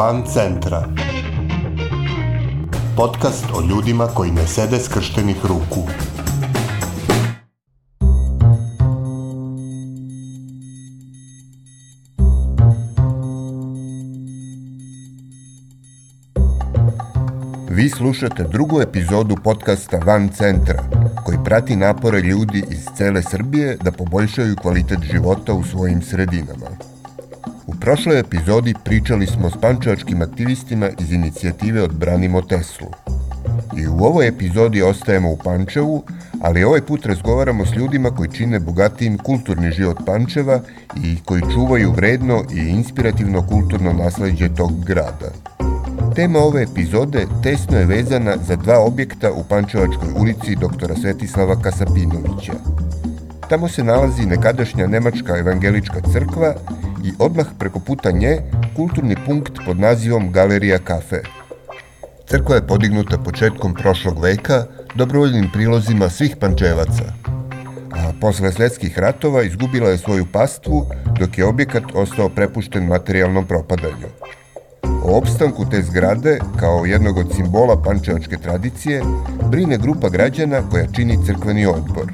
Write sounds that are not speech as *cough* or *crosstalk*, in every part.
Van centra. Podcast o ljudima koji ne sede skrštenih ruku. Vi slušate drugu epizodu podcasta Van centra, koji prati napore ljudi iz cele Srbije da poboljšaju kvalitet života u svojim sredinama. U prošloj epizodi pričali smo s pančevačkim aktivistima iz inicijative Odbranimo Teslu. I u ovoj epizodi ostajemo u Pančevu, ali ovaj put razgovaramo s ljudima koji čine bogatijim kulturni život Pančeva i koji čuvaju vredno i inspirativno kulturno nasleđe tog grada. Tema ove epizode tesno je vezana za dva objekta u Pančevačkoj ulici doktora Svetislava Kasapinovića. Tamo se nalazi nekadašnja Nemačka evangelička crkva i odmah preko puta nje kulturni punkt pod nazivom Galerija Kafe. Crkva je podignuta početkom prošlog veka dobrovoljnim prilozima svih pančevaca, a posle svetskih ratova izgubila je svoju pastvu dok je objekat ostao prepušten materijalnom propadanju. O opstanku te zgrade, kao jednog od simbola pančevačke tradicije, brine grupa građana koja čini crkveni odbor.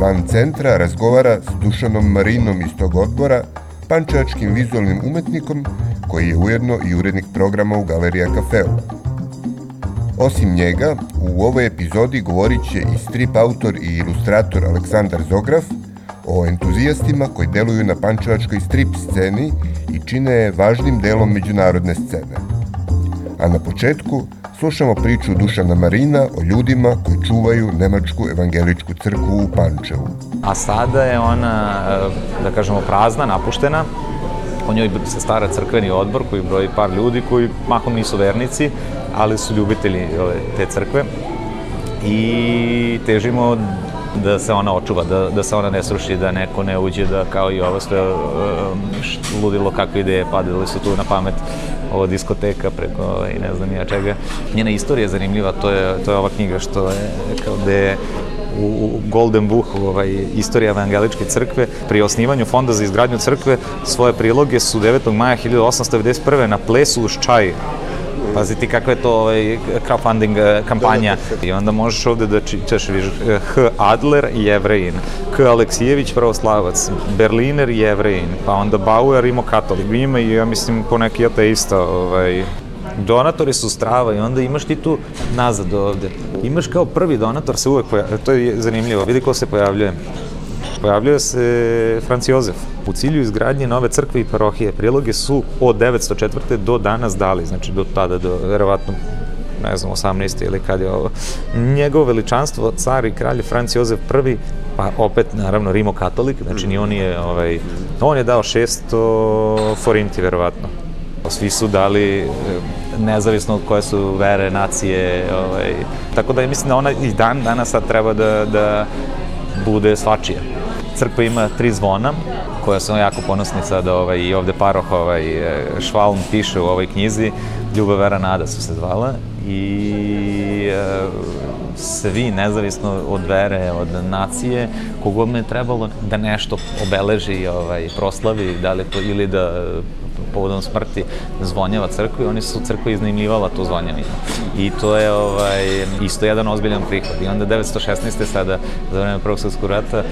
Van centra razgovara s Dušanom Marinom iz tog odbora, pančevačkim vizualnim umetnikom koji je ujedno i urednik programa u Galerija Kafeu. Osim njega, u ovoj epizodi govorit će i strip autor i ilustrator Aleksandar Zograf o entuzijastima koji deluju na pančevačkoj strip sceni i čine je važnim delom međunarodne scene. A na početku slušamo priču Dušana Marina o ljudima koji čuvaju Nemačku evangeličku crkvu u Pančevu. A sada je ona, da kažemo, prazna, napuštena. O njoj se stara crkveni odbor koji broji par ljudi koji mahom nisu vernici, ali su ljubitelji te crkve. I težimo da se ona očuva, da, da se ona ne sruši, da neko ne uđe, da kao i ovo sve uh, ludilo kakve ideje padali su tu na pamet ova diskoteka preko i ne znam ja čega. Njena istorija je zanimljiva, to je, to je ova knjiga što je kao da je u, u Golden Booku, ovaj, istorija evangeličke crkve, pri osnivanju fonda za izgradnju crkve, svoje priloge su 9. maja 1891. na plesu u Ščaj Pazi ti kakva je to ovaj, crowdfunding eh, kampanja. I onda možeš ovde da čitaš, viš, eh, H. Adler, Jevrejin, K. Aleksijević, pravoslavac, Berliner, Jevrejin, pa onda Bauer, imo katolik. Ima i, ja mislim, poneki ateista, ovaj, donatori su strava i onda imaš ti tu nazad ovde. Imaš kao prvi donator se uvek pojavljuje, to je zanimljivo, vidi ko se pojavljuje pojavljuje se Franc Jozef. U cilju izgradnje nove crkve i parohije priloge su od 904. do danas dali, znači do tada, do verovatno ne znam, 18. ili kad je ovo. Njegovo veličanstvo, car i kralj Franc Jozef I, pa opet, naravno, rimokatolik, znači ni on je, ovaj, on je dao 600 forinti, verovatno. Svi su dali eh, nezavisno od koje su vere, nacije, ovaj, tako da mislim da ona i dan danas sad treba da, da bude svačija crkva ima tri zvona, koja su jako ponosni sad ovaj, i ovde paroh ovaj, Švalm piše u ovoj knjizi, Ljubav, vera, nada su se zvala i e, svi, nezavisno od vere, od nacije, kogod me je trebalo da nešto obeleži, ovaj, proslavi, da li to, ili da povodom smrti zvonjava crkvu i oni su crkva iznajmljivala tu zvonjavinu. I to je ovaj, isto jedan ozbiljan prihod. I onda 916. sada, za vreme Prvog svjetskog rata, e,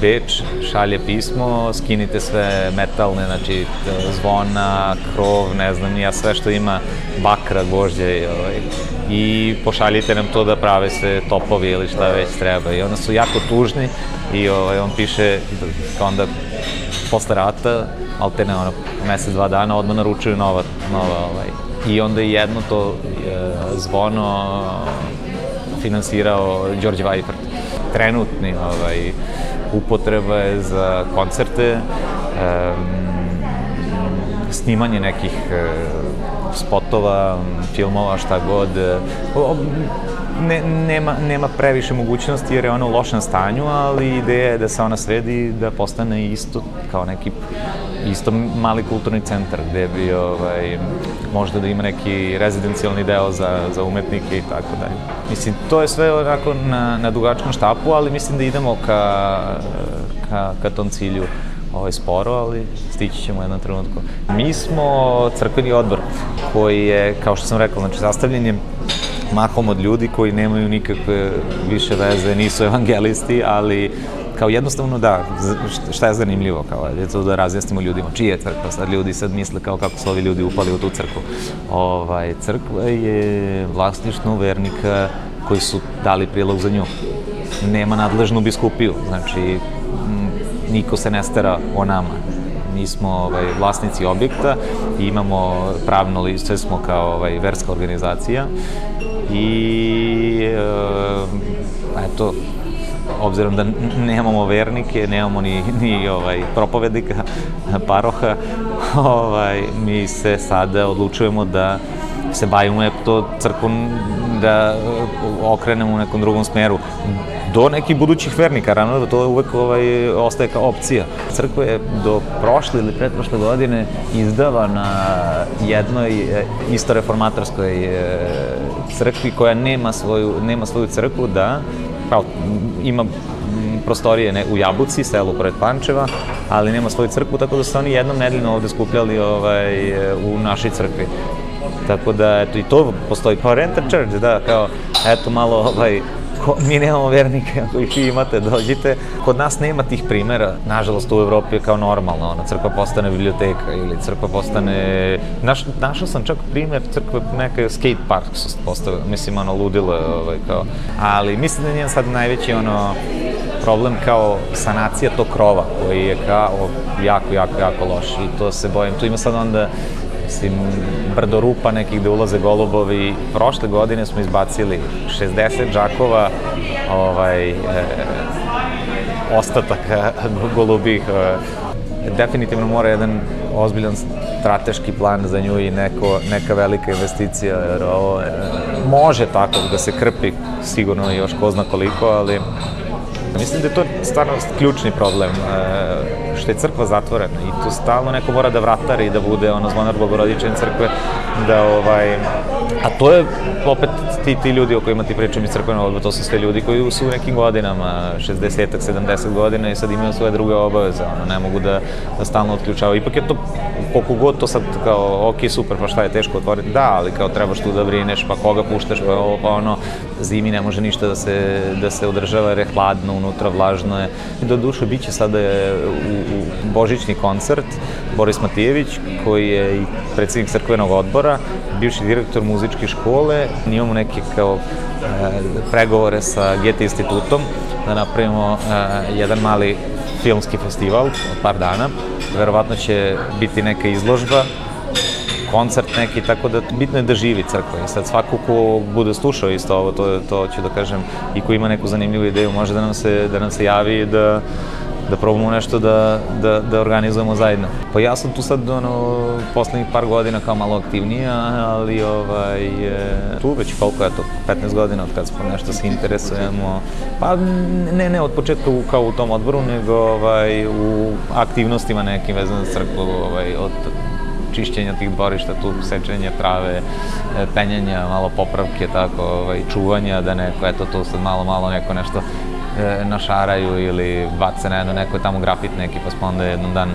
Beč šalje pismo, skinite sve metalne, znači zvona, krov, ne znam, ja sve što ima bakra, gvožđe ovaj, i pošaljite nam to da prave se topovi ili šta već treba. I onda su jako tužni i ovaj, on piše onda posle rata, alterne ono, mesec, dva dana, odmah naručuju nova, nova ovaj. I onda je jedno to je, zvono finansirao Đorđe Vajfert. Trenutni ovaj, upotreba je za koncerte, um, snimanje nekih uh, spotova, filmova, šta god. Ne, nema, nema previše mogućnosti jer je ona u lošem stanju, ali ideja je da se ona sredi da postane isto kao neki isto mali kulturni centar gde bi ovaj, možda da ima neki rezidencijalni deo za, za umetnike i tako dalje. Mislim, to je sve onako na, na dugačkom štapu, ali mislim da idemo ka, ka, ka tom cilju ovaj, sporo, ali stići ćemo jednom trenutku. Mi smo crkveni odbor koji je, kao što sam rekao, znači sastavljen je mahom od ljudi koji nemaju nikakve više veze, nisu evangelisti, ali kao jednostavno da, šta je zanimljivo, kao je to da razjasnimo ljudima, čija je crkva, sad ljudi sad misle kao kako su ovi ljudi upali u tu crkvu. Ovaj, crkva je vlasništvo vernika koji su dali prilog za nju. Nema nadležnu biskupiju, znači niko se ne stara o nama. Mi smo ovaj, vlasnici objekta i imamo pravno lice, smo kao ovaj, verska organizacija i e, eto, obzirom da nemamo vernike, nemamo ni, ni ovaj, propovednika, paroha, ovaj, mi se sada odlučujemo da se bavimo to crkvom, da okrenemo u nekom drugom smeru do nekih budućih vernika, rano da to uvek ovaj, ostaje kao opcija. Crkva je do prošle ili pretprošle godine izdava na jednoj e, isto reformatorskoj e, crkvi koja nema svoju, nema svoju crkvu da kao, ima prostorije ne, u Jabuci, selu pored Pančeva, ali nema svoju crkvu, tako da su oni jednom nedeljno ovde skupljali ovaj, u našoj crkvi. Tako da, eto, i to postoji kao Renter Church, da, kao, eto, malo, ovaj, ko, mi nemamo vernike, ako ih vi imate, dođite. Kod nas nema tih primera, nažalost u Evropi je kao normalno, ona crkva postane biblioteka ili crkva postane... Naš, našao sam čak primer crkve, neka skate park su postavili, mislim, ono, ludilo je, ovaj, kao... Ali mislim da je njen sad najveći, ono, problem kao sanacija tog krova, koji je kao jako, jako, jako loš i to se bojim. Tu ima sad onda mislim, brdo rupa nekih gde ulaze golubovi. Prošle godine smo izbacili 60 džakova ovaj, e, ostataka *laughs* golubih. E, definitivno mora jedan ozbiljan strateški plan za nju i neko, neka velika investicija, jer ovo e, može tako da se krpi sigurno još ko zna koliko, ali Mislim da je to stvarno ključni problem, e, što je crkva zatvorena i tu stalno neko mora da vratari i da bude ono zvonar bogorodične crkve, da ovaj, a to je opet ti, ti ljudi o kojima ti pričam iz crkvenog odbora, to su sve ljudi koji su u nekim godinama, 60-ak, 70 godina i sad imaju svoje druge obaveze, ono, ne mogu da, da stalno otključavaju. Ipak je to, koliko god to sad kao, ok, super, pa šta je teško otvoriti, da, ali kao trebaš tu da brineš, pa koga puštaš, pa pa ono, zimi ne može ništa da se, da se održava jer je hladno, unutra vlažno je. Do duše, bit će sada u, u božićni koncert, Boris Matijević, koji je i predsednik crkvenog odbora, bivši direktor muzičke škole, imamo neke kao e, pregovore sa Gete institutom da napravimo e, jedan mali filmski festival od par dana. Verovatno će biti neka izložba koncert neki, tako da bitno je da živi crkva. I sad svako ko bude slušao isto ovo, to, to ću da kažem, i ko ima neku zanimljivu ideju, može da nam se, da nam se javi da, da probamo nešto da, da, da organizujemo zajedno. Pa ja sam tu sad, ono, poslednjih par godina kao malo aktivnija, ali ovaj, tu već koliko je to, 15 godina od kad smo nešto se interesujemo. Pa ne, ne od početka u, kao u tom odboru, nego ovaj, u aktivnostima nekim vezano za crkvu, ovaj, od čišćenja tih dvorišta, tu sečenja trave, e, penjanja, malo popravke, tako, ovaj, čuvanja, da neko, eto, tu sad malo, malo neko nešto e, našaraju ili bace na jedno neko tamo grafit neki, pa smo onda jednom dan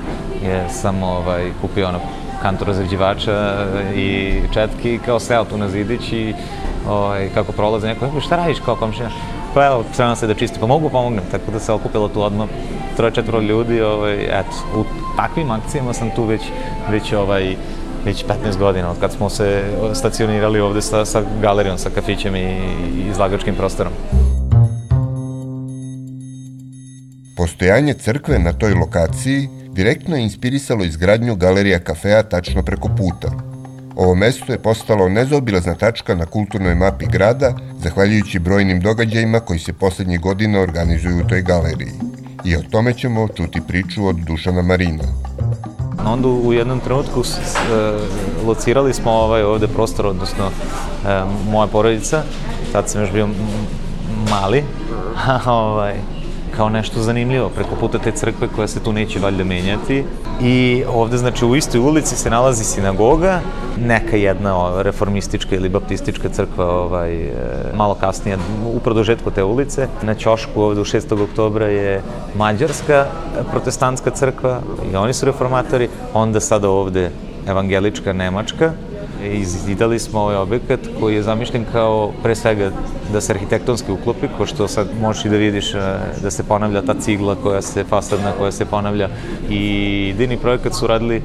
je samo ovaj, kupio ono kantu razređivača i četki, kao seo tu na zidić i ovaj, kako prolaze neko, šta radiš kao komšija? Pa evo, trebam se da čisti, pa mogu pomognem, tako da se okupilo tu odmah troje, četvro ljudi, ovaj, eto, u takvim akcijama sam tu već, već ovaj, već 15 godina, od kad smo se stacionirali ovde sa, sa galerijom, sa kafićem i, i izlagačkim prostorom. Postojanje crkve na toj lokaciji direktno je inspirisalo izgradnju galerija kafea tačno preko puta. Ovo mesto je postalo nezaobilazna tačka na kulturnoj mapi grada, zahvaljujući brojnim događajima koji se poslednjih godina organizuju u toj galeriji. I o tome ćemo čuti priču od Dušana Marina. Onda u jednom trenutku e, locirali smo ovaj ovde prostor, odnosno e, moja porodica, tad sam još bio mali, *laughs* ovaj, kao nešto zanimljivo, preko puta te crkve koja se tu neće valjda menjati. I ovde, znači, u istoj ulici se nalazi sinagoga, neka jedna reformistička ili baptistička crkva ovaj, e, malo kasnije, u produžetku te ulice. Na Ćošku ovde u 6. oktobra je mađarska protestantska crkva i oni su reformatori, onda sada ovde evangelička nemačka izidali smo ovaj objekat koji je zamišljen kao pre svega da se arhitektonski uklopi, ko što sad možeš i da vidiš e, da se ponavlja ta cigla koja se fasadna, koja se ponavlja i idejni projekat su radili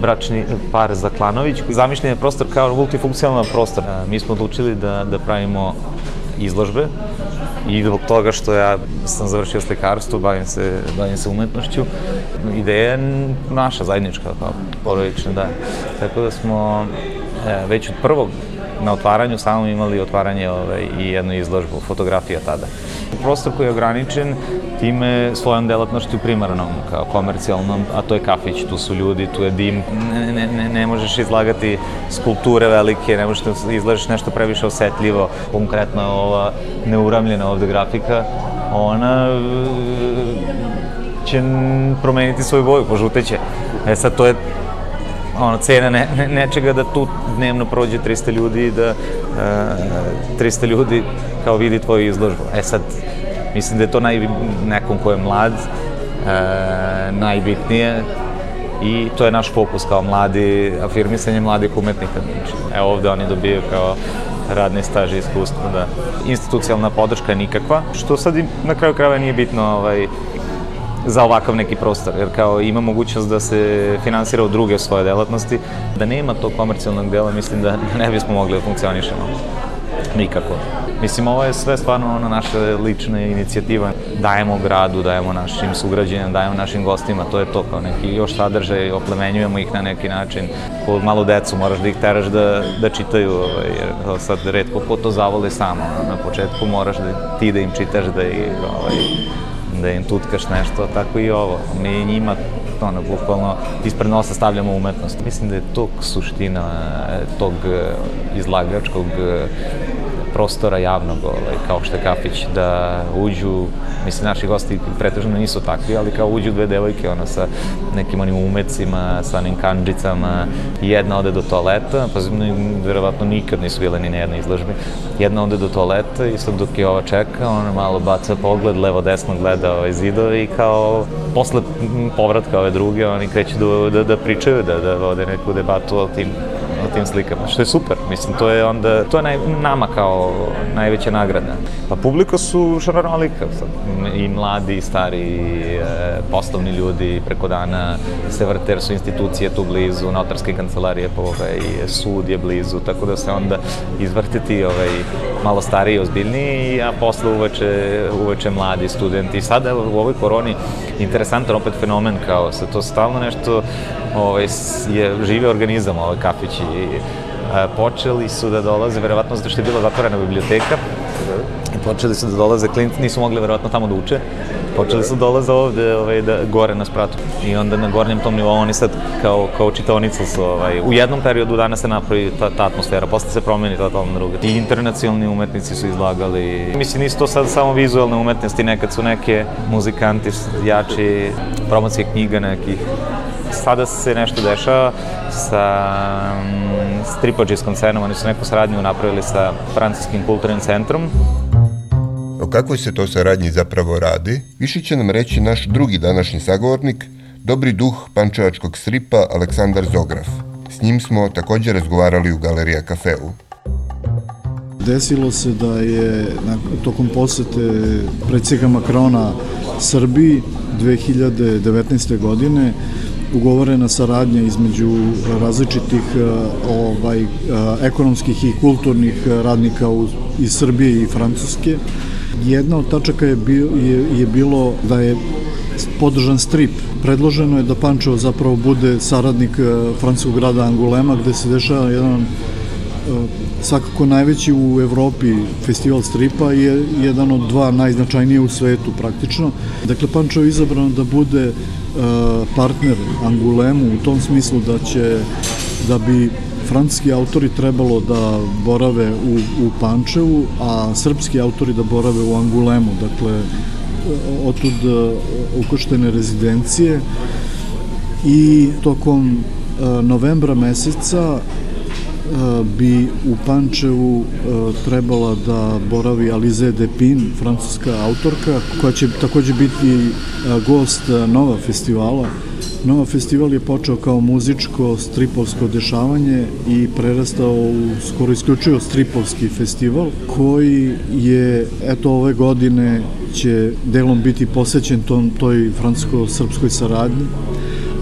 bračni par Zaklanović. Zamišljen je prostor kao multifunkcionalan prostor. E, mi smo odlučili da, da pravimo izložbe i zbog toga što ja sam završio slikarstvo, bavim se, bavim se umetnošću, ideja je naša zajednička, kao porodična, da. Tako da smo e, već od prvog na otvaranju samo imali otvaranje ovaj, i jednu izložbu, fotografija tada. Prostor koji je ograničen time svojom delatnošću primarnom, kao komercijalnom, a to je kafić, tu su ljudi, tu je dim. Ne, ne, ne, ne možeš izlagati skulpture velike, ne možeš da izlažeš nešto previše osetljivo, konkretno ova neuramljena ovde grafika, ona e, će promeniti svoju boju, požuteće. E sad, to je ono, cena ne, ne, nečega da tu dnevno prođe 300 ljudi i da uh, e, 300 ljudi kao vidi tvoju izložbu. E sad, mislim da je to naj, nekom ko je mlad, uh, najbitnije i to je naš fokus kao mladi, afirmisanje mladih umetnika. Znači, evo ovde oni dobijaju kao radni staž i iskustvo, da. Institucionalna podrška je nikakva, što sad na kraju krajeva nije bitno ovaj, za ovakav neki prostor, jer kao ima mogućnost da se finansira od druge svoje delatnosti, da nema tog komercijalnog dela, mislim da ne bismo mogli da funkcionišemo. Nikako. Mislim, ovo je sve stvarno ona naša lična inicijativa. Dajemo gradu, dajemo našim sugrađenima, dajemo našim gostima, to je to kao neki još sadržaj, oplemenjujemo ih na neki način. Po malu decu moraš da ih teraš da, da čitaju, ovaj, jer sad redko ko to zavoli samo. Na početku moraš da ti da im čitaš, da ih ovaj, da im tutkaš nešto, tako i ovo. Mi njima, ono, bukvalno, ispred nosa stavljamo umetnost. Mislim da je to suština e, tog e, izlagačkog e, prostora javnog, ovaj, kao što je kafić, da uđu, mislim, naši gosti pretežno nisu takvi, ali kao uđu dve devojke, ono, sa nekim onim umecima, sa onim kanđicama, jedna ode do toaleta, pa verovatno nikad nisu bile ni na jednoj izložbi, jedna ode do toaleta i sad dok je ova čeka, ona malo baca pogled, levo-desno gleda ovaj zidove i kao posle povratka ove druge, oni kreću da, da, da pričaju, da, da vode neku debatu o tim na tim slikama, što je super. Mislim, to je onda, to je naj, nama kao najveća nagrada. Pa publika su šarolika, i mladi, i stari, i e, poslovni ljudi preko dana se vrte, jer su institucije tu blizu, notarske kancelarije, pa ovaj, sud je blizu, tako da se onda izvrte ti ovaj, malo stariji, ozbiljniji, a posle uveče, uveče mladi studenti. I sada u ovoj koroni interesantan opet fenomen kao se to stalno nešto ovaj, je žive organizam, ovaj kafići. I, a, počeli su da dolaze, verovatno zato što je bila zatvorena biblioteka, i počeli su da dolaze klinci, nisu mogli verovatno tamo da uče, počeli su da dolaze ovde ovaj, da, gore na spratu. I onda na gornjem tom nivou oni sad kao, kao čitaonica su ovaj, u jednom periodu dana se napravi ta, ta atmosfera, posle se promeni totalno druga. I internacionalni umetnici su izlagali. Mislim, nisu to sad samo vizualne umetnosti, nekad su neke muzikanti jači, promocije knjiga nekih sada se nešto dešava sa um, stripađijskom scenom, oni su neku saradnju napravili sa Francuskim kulturnim centrom. O kakvoj se to saradnji zapravo radi, više će nam reći naš drugi današnji sagovornik, dobri duh pančevačkog stripa Aleksandar Zograf. S njim smo takođe razgovarali u Galerija Kafeu. Desilo se da je na, tokom posete predsjega Makrona Srbiji 2019. godine ugovorena saradnja između različitih e, ovaj, e, ekonomskih i kulturnih radnika u, iz Srbije i Francuske. Jedna od tačaka je, bio, je, je bilo da je podržan strip. Predloženo je da Pančevo zapravo bude saradnik e, francuskog grada Angulema gde se dešava jedan svakako najveći u Evropi festival stripa je jedan od dva najznačajnije u svetu praktično. Dakle, Pančevo je izabrano da bude partner Angulemu u tom smislu da će da bi francuski autori trebalo da borave u, u Pančevu, a srpski autori da borave u Angulemu. Dakle, otud ukoštene rezidencije i tokom novembra meseca bi u Pančevu trebala da boravi Alize Depin, francuska autorka, koja će takođe biti gost Nova festivala. Nova festival je počeo kao muzičko stripovsko dešavanje i prerastao u skoro isključivo stripovski festival koji je eto ove godine će delom biti posvećen tom, toj francusko-srpskoj saradnji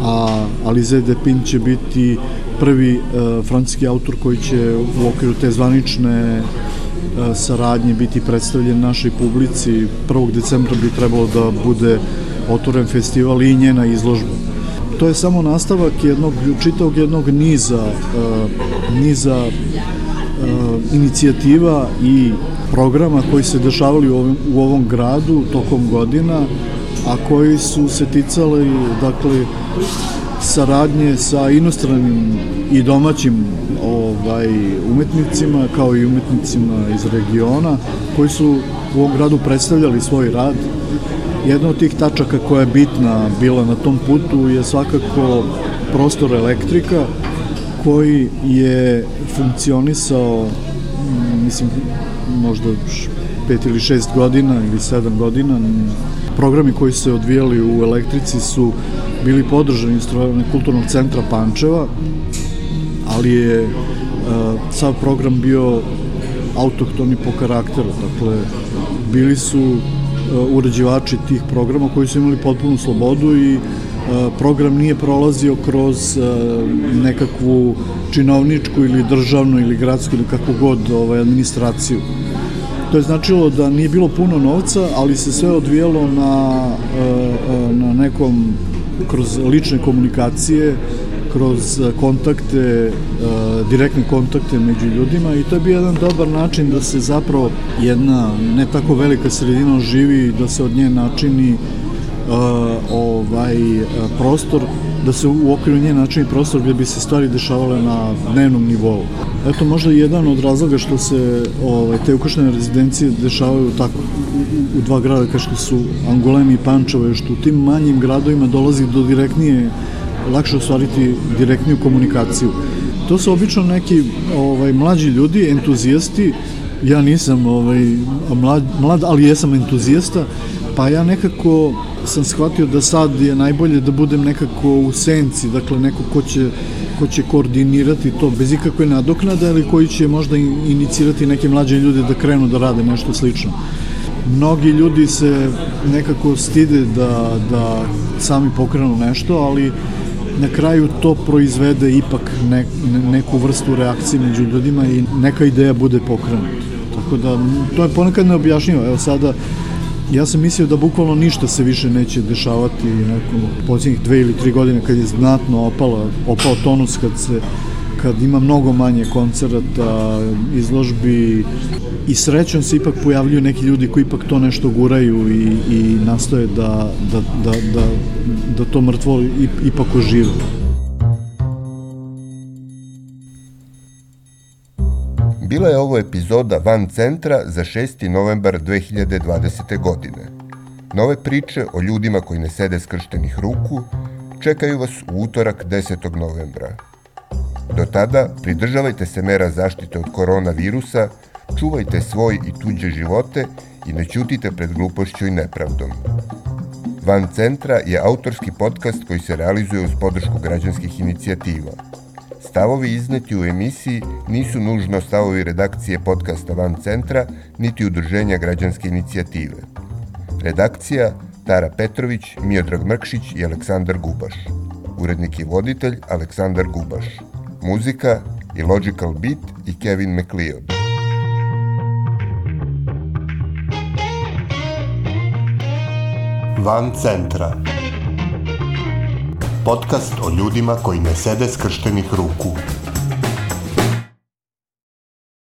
a Alize Depin će biti prvi uh, francuski autor koji će u okviru te zvanične uh, saradnje biti predstavljen našoj publici. 1. decembra bi trebalo da bude otvoren festival i njena izložba. To je samo nastavak jednog, čitavog jednog niza, uh, niza inicijativa i programa koji se dešavali u ovom, u ovom gradu tokom godina, a koji su se ticali, dakle, saradnje sa inostranim i domaćim ovaj umetnicima kao i umetnicima iz regiona koji su u ovom gradu predstavljali svoj rad. Jedna od tih tačaka koja je bitna bila na tom putu je svakako prostor elektrika koji je funkcionisao mislim možda pet ili šest godina ili sedam godina programi koji se odvijali u elektrici su bili podržani strojene kulturnog centra Pančeva, ali je uh, sav program bio autohtoni po karakteru, dakle bili su uh, uređivači tih programa koji su imali potpunu slobodu i uh, program nije prolazio kroz nekakvu činovničku ili državnu ili gradsku ili kakvu god ovaj, administraciju. To je značilo da nije bilo puno novca, ali se sve odvijelo na, na nekom kroz lične komunikacije, kroz kontakte, direktne kontakte među ljudima i to je bio jedan dobar način da se zapravo jedna ne tako velika sredina živi, da se od nje načini ovaj prostor da se u okviru nje načini prostor gde bi se stvari dešavale na dnevnom nivou. Eto možda jedan od razloga što se ovaj, te ukrštene rezidencije dešavaju tako u, dva grada kao što su Angulem i Pančevo, što u tim manjim gradovima dolazi do direktnije, lakše ostvariti direktniju komunikaciju. To su obično neki ovaj, mlađi ljudi, entuzijasti, ja nisam ovaj, mlad, mlad, ali jesam entuzijasta, pa ja nekako sam shvatio da sad je najbolje da budem nekako u senci, dakle neko ko će, ko će koordinirati to bez ikakve nadoknade, ali koji će možda inicirati neke mlađe ljude da krenu da rade nešto slično. Mnogi ljudi se nekako stide da, da sami pokrenu nešto, ali na kraju to proizvede ipak ne, neku vrstu reakcije među ljudima i neka ideja bude pokrenuta. Tako da, to je ponekad neobjašnjivo. Evo sada, Ja sam mislio da bukvalno ništa se više neće dešavati nakon posljednjih dve ili tri godine kad je znatno opala, opao tonus kad se kad ima mnogo manje koncerata, izložbi i srećom se ipak pojavljuju neki ljudi koji ipak to nešto guraju i, i nastoje da, da, da, da, da to mrtvo ipak ožive. Bila je ovo epizoda Van centra za 6. novembar 2020. godine. Nove priče o ljudima koji ne sede skrštenih ruku čekaju vas u utorak 10. novembra. Do tada pridržavajte se mera zaštite od koronavirusa, čuvajte svoj i tuđe živote i ne ćutite pred glupošću i nepravdom. Van centra je autorski podcast koji se realizuje uz podršku građanskih inicijativa – Stavovi izneti u emisiji nisu nužno stavovi redakcije podcasta Van Centra, niti udruženja građanske inicijative. Redakcija Tara Petrović, Miodrag Mrkšić i Aleksandar Gubaš. Urednik i voditelj Aleksandar Gubaš. Muzika i Logical Beat i Kevin McLeod. Van Centra podcast o ljudima koji ne sede skrštenih ruku.